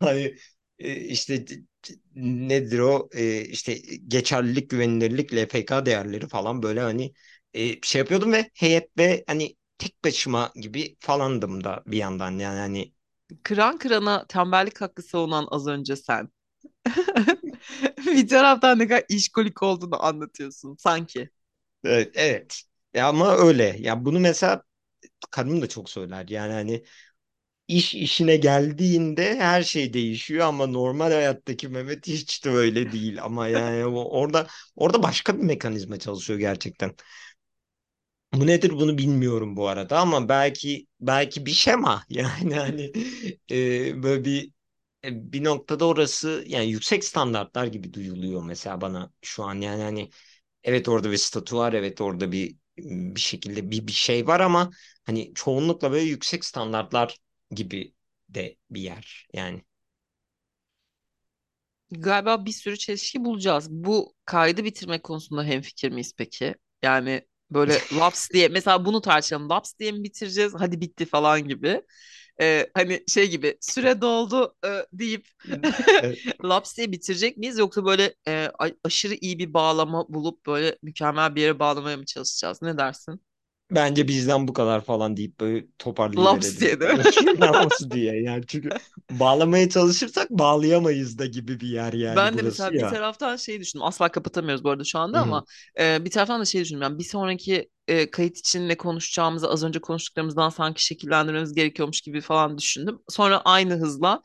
Speaker 2: Hani e, işte nedir o? E, işte geçerlilik, güvenilirlik, LFK değerleri falan böyle hani e, şey yapıyordum ve heyet ve hani tek başıma gibi falandım da bir yandan yani hani
Speaker 1: Kıran kırana tembellik hakkı savunan az önce sen. Bir taraftan ne kadar işkolik olduğunu anlatıyorsun sanki.
Speaker 2: Evet, evet. Ya ama öyle. Ya bunu mesela karım da çok söyler. Yani hani iş işine geldiğinde her şey değişiyor ama normal hayattaki Mehmet hiç de öyle değil. Ama yani orada orada başka bir mekanizma çalışıyor gerçekten. Bu nedir bunu bilmiyorum bu arada ama belki belki bir şema yani hani e, böyle bir e, bir noktada orası yani yüksek standartlar gibi duyuluyor mesela bana şu an yani hani Evet orada bir statü var. Evet orada bir bir şekilde bir bir şey var ama hani çoğunlukla böyle yüksek standartlar gibi de bir yer yani.
Speaker 1: Galiba bir sürü çelişki bulacağız. Bu kaydı bitirme konusunda hemfikir miyiz peki? Yani böyle laps diye mesela bunu tartışalım. Laps diye mi bitireceğiz? Hadi bitti falan gibi. Ee, hani şey gibi süre doldu e, deyip
Speaker 2: Evet.
Speaker 1: laps diye bitirecek miyiz? Yoksa böyle e, aşırı iyi bir bağlama bulup böyle mükemmel bir yere bağlamaya mı çalışacağız? Ne dersin?
Speaker 2: Bence bizden bu kadar falan deyip böyle
Speaker 1: Laps
Speaker 2: toparlayıverelim.
Speaker 1: diye değil mi?
Speaker 2: Namusu diye yani çünkü bağlamaya çalışırsak bağlayamayız da gibi bir yer yani
Speaker 1: Ben de mesela bir
Speaker 2: ya.
Speaker 1: taraftan şey düşündüm. Asla kapatamıyoruz bu arada şu anda
Speaker 2: hı.
Speaker 1: ama e, bir taraftan da şey düşündüm. Yani bir sonraki e, kayıt için ne konuşacağımızı az önce konuştuklarımızdan sanki şekillendirmemiz gerekiyormuş gibi falan düşündüm. Sonra aynı hızla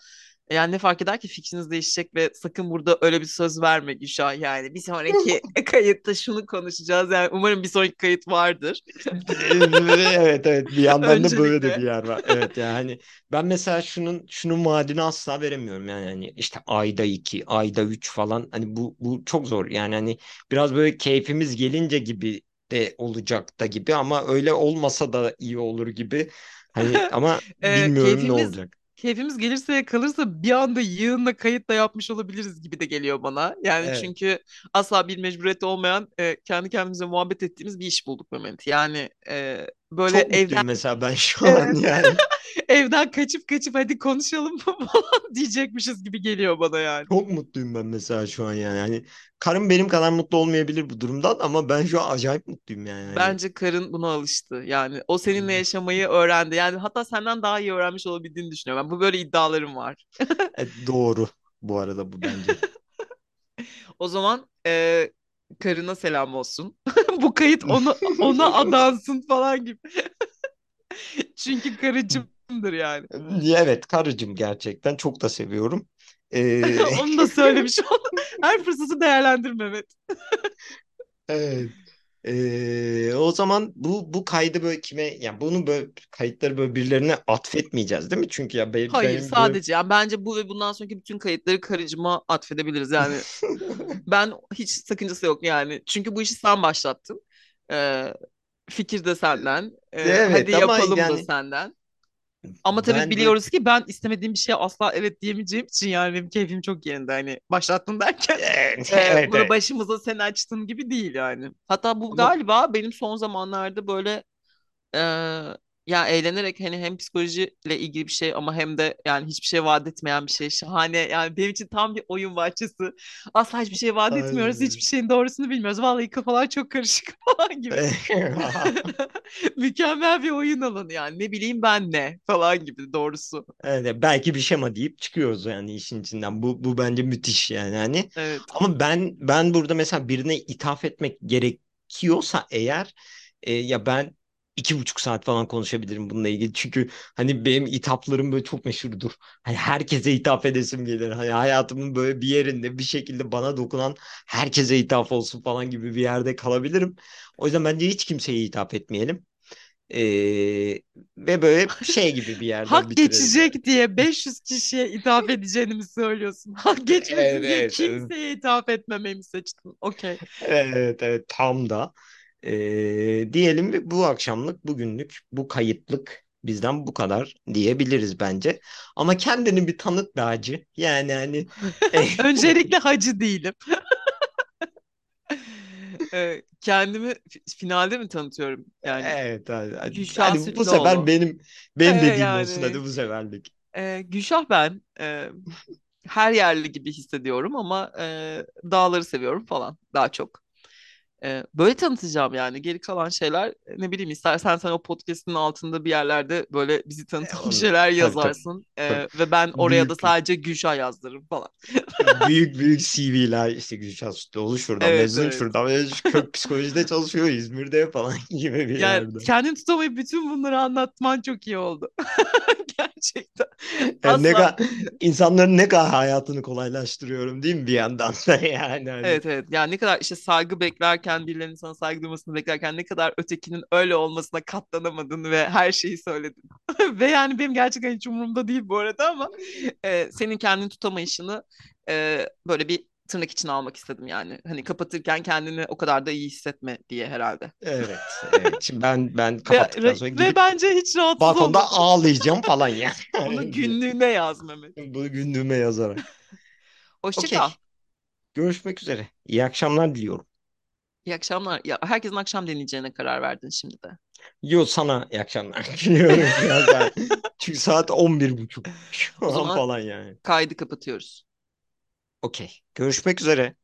Speaker 1: yani ne fark eder ki fikriniz değişecek ve sakın burada öyle bir söz verme Gülşah yani. Bir sonraki kayıtta şunu konuşacağız. Yani umarım bir sonraki kayıt vardır.
Speaker 2: Evet evet bir yandan da böyle de bir
Speaker 1: Öncelikle.
Speaker 2: yer var. Evet yani hani ben mesela şunun şunun vaadini asla veremiyorum yani hani işte ayda iki, ayda üç falan hani bu bu çok zor yani hani biraz böyle keyfimiz gelince gibi de olacak da gibi ama öyle olmasa da iyi olur gibi. Hani ama
Speaker 1: e,
Speaker 2: bilmiyorum ne
Speaker 1: keyfimiz
Speaker 2: olacak.
Speaker 1: Keyfimiz gelirse kalırsa bir anda yığınla kayıt da yapmış olabiliriz gibi de geliyor bana. Yani
Speaker 2: Evet.
Speaker 1: çünkü asla bir mecburiyeti olmayan e, kendi kendimize muhabbet ettiğimiz bir iş bulduk Mehmet. Yani e, böyle
Speaker 2: Çok
Speaker 1: evden
Speaker 2: mesela ben şu an yani.
Speaker 1: evden kaçıp kaçıp hadi konuşalım falan diyecekmişiz gibi geliyor bana yani.
Speaker 2: Çok mutluyum ben mesela şu an yani. Hani karım benim kadar mutlu olmayabilir bu durumdan ama ben şu an acayip mutluyum yani. Hani
Speaker 1: Bence karın buna alıştı. Yani o seninle yaşamayı öğrendi. Yani hatta senden daha iyi öğrenmiş olabildiğini düşünüyorum. Ben bu böyle iddialarım var.
Speaker 2: e, doğru bu arada bu bence.
Speaker 1: O zaman e, karına selam olsun. Bu kayıt onu ona adansın falan gibi. Çünkü karıcımdır yani.
Speaker 2: Evet karıcığım gerçekten çok da seviyorum. Ee,
Speaker 1: Onu da söylemiş oldum. Her fırsatı değerlendir Mehmet.
Speaker 2: evet. Ee, o zaman bu bu kaydı böyle kime yani bunu böyle kayıtları böyle birilerine atfetmeyeceğiz değil mi? Çünkü ya be-
Speaker 1: Hayır
Speaker 2: benim böyle
Speaker 1: sadece yani bence bu ve bundan sonraki bütün kayıtları karıcıma atfedebiliriz. Yani ben hiç sakıncası yok yani. Çünkü bu işi sen başlattın. Ee, fikir de senden. Ee, hadi
Speaker 2: evet ama
Speaker 1: yapalım da
Speaker 2: yani
Speaker 1: senden. Ama tabii
Speaker 2: ben
Speaker 1: biliyoruz ki ben istemediğim bir şeye asla evet diyemeyeceğim için yani benim keyfim çok yerinde. Hani başlattın derken
Speaker 2: evet
Speaker 1: e,
Speaker 2: evet,
Speaker 1: bunu
Speaker 2: evet.
Speaker 1: başımıza sen açtın gibi değil yani. Hatta bu
Speaker 2: ama
Speaker 1: galiba benim son zamanlarda böyle e, ya eğlenerek hani hem psikolojiyle ilgili bir şey ama hem de yani hiçbir şey vaat etmeyen bir şey. Şahane yani benim için tam bir oyun bahçesi. Asla hiçbir şey vaat etmiyoruz. Hiçbir şeyin doğrusunu bilmiyoruz. Vallahi kafalar çok karışık falan gibi. Mükemmel bir oyun alanı yani. Ne bileyim ben ne falan gibi doğrusu.
Speaker 2: Evet, belki bir şema deyip çıkıyoruz yani işin içinden. Bu bu bence müthiş yani hani.
Speaker 1: Evet.
Speaker 2: Ama ben ben burada mesela birine ithaf etmek gerekiyorsa eğer e, ya ben iki buçuk saat falan konuşabilirim bununla ilgili. Çünkü hani benim ithaflarım böyle çok meşhurdur. Hani herkese ithaf edesim gelir. Hani hayatımın böyle bir yerinde bir şekilde bana dokunan herkese ithaf olsun falan gibi bir yerde kalabilirim. O yüzden bence hiç kimseye ithaf etmeyelim. Ee, ve böyle şey gibi bir yerden
Speaker 1: Hak
Speaker 2: bitirelim
Speaker 1: geçecek diye 500 kişiye ithaf edeceğini mi söylüyorsun? Hak
Speaker 2: Evet,
Speaker 1: geçmesin diye
Speaker 2: evet, evet.
Speaker 1: kimseye ithaf etmemeyi mi seçtin? Okey.
Speaker 2: Evet, evet, tam da. Ee, diyelim ve bu akşamlık, bugünlük, bu kayıtlık bizden bu kadar diyebiliriz bence. Ama kendini bir tanıt be hacı. Yani hani
Speaker 1: Öncelikle hacı değilim. Ee, kendimi fi- finalde mi tanıtıyorum? Yani
Speaker 2: evet hadi,
Speaker 1: Gülşah
Speaker 2: Hadi bu sefer
Speaker 1: Sütlüoğlu.
Speaker 2: benim
Speaker 1: Ee,
Speaker 2: benim dediğim olsun hadi
Speaker 1: yani
Speaker 2: bu seferlik.
Speaker 1: e, Gülşah ben. Ee, her yerli gibi hissediyorum ama e, dağları seviyorum falan daha çok. Ee, böyle tanıtacağım yani. Geri kalan şeyler ne bileyim istersen sen o podcast'in altında bir yerlerde böyle bizi
Speaker 2: E,
Speaker 1: tanıtan bir
Speaker 2: onu,
Speaker 1: şeyler
Speaker 2: tabii tabii.
Speaker 1: yazarsın.
Speaker 2: tabii.
Speaker 1: Ee, ve ben oraya da
Speaker 2: Büyük
Speaker 1: sadece Gülşah yazdırırım falan.
Speaker 2: büyük büyük CV'ler işte Gülşah Sütlüoğlu şuradan
Speaker 1: Evet
Speaker 2: mezun
Speaker 1: evet.
Speaker 2: şuradan mezun kök psikolojide çalışıyor İzmir'de falan gibi bir
Speaker 1: Yani
Speaker 2: yerde.
Speaker 1: kendini tutamayıp bütün bunları anlatman çok iyi oldu. Gerçekten.
Speaker 2: Yani ne
Speaker 1: Asla
Speaker 2: kadar insanların ne kadar hayatını kolaylaştırıyorum değil mi bir yandan da yani hani
Speaker 1: Evet evet. Yani ne kadar işte saygı beklerken birilerinin sana saygı duymasını beklerken ne kadar ötekinin öyle olmasına katlanamadın ve her şeyi söyledin. Ve yani benim gerçekten hiç umurumda değil bu arada ama e, senin kendini tutamayışını e, böyle bir tırnak içine almak istedim yani. Hani kapatırken kendini o kadar da iyi hissetme diye herhalde.
Speaker 2: evet evet şimdi ben ben
Speaker 1: Ve,
Speaker 2: kapattıktan sonra
Speaker 1: ve
Speaker 2: gidip
Speaker 1: bence hiç rahatsız
Speaker 2: balkonda
Speaker 1: olmadın.
Speaker 2: ağlayacağım falan yani.
Speaker 1: Onu günlüğüne yaz Mehmet.
Speaker 2: Bunu günlüğüme yazarak.
Speaker 1: Hoşça kal.
Speaker 2: Okey görüşmek üzere. İyi akşamlar diliyorum.
Speaker 1: İyi akşamlar. Ya herkesin akşam deneyeceğine karar verdin şimdi de.
Speaker 2: Yo sana iyi akşamlar diliyorum. Çünkü saat on bir buçuk şu
Speaker 1: O
Speaker 2: an
Speaker 1: zaman
Speaker 2: falan yani.
Speaker 1: kaydı kapatıyoruz.
Speaker 2: Okey görüşmek üzere.